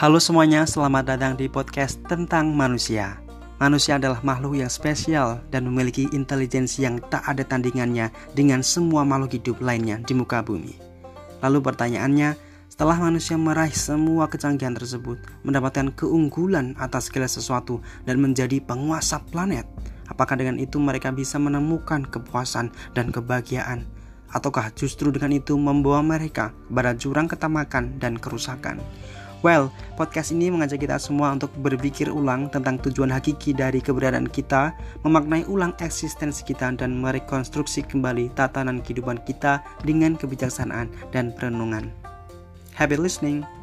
Halo semuanya, selamat datang di podcast tentang manusia. Manusia adalah makhluk yang spesial dan memiliki intelijensi yang tak ada tandingannya dengan semua makhluk hidup lainnya di muka bumi. Lalu pertanyaannya, setelah manusia meraih semua kecanggihan tersebut, mendapatkan keunggulan atas segala sesuatu dan menjadi penguasa planet, apakah dengan itu mereka bisa menemukan kepuasan dan kebahagiaan? Ataukah justru dengan itu membawa mereka pada jurang ketamakan dan kerusakan? Well, podcast ini mengajak kita semua untuk berpikir ulang tentang tujuan hakiki dari keberadaan kita, memaknai ulang eksistensi kita, dan merekonstruksi kembali tatanan kehidupan kita dengan kebijaksanaan dan perenungan. Happy listening!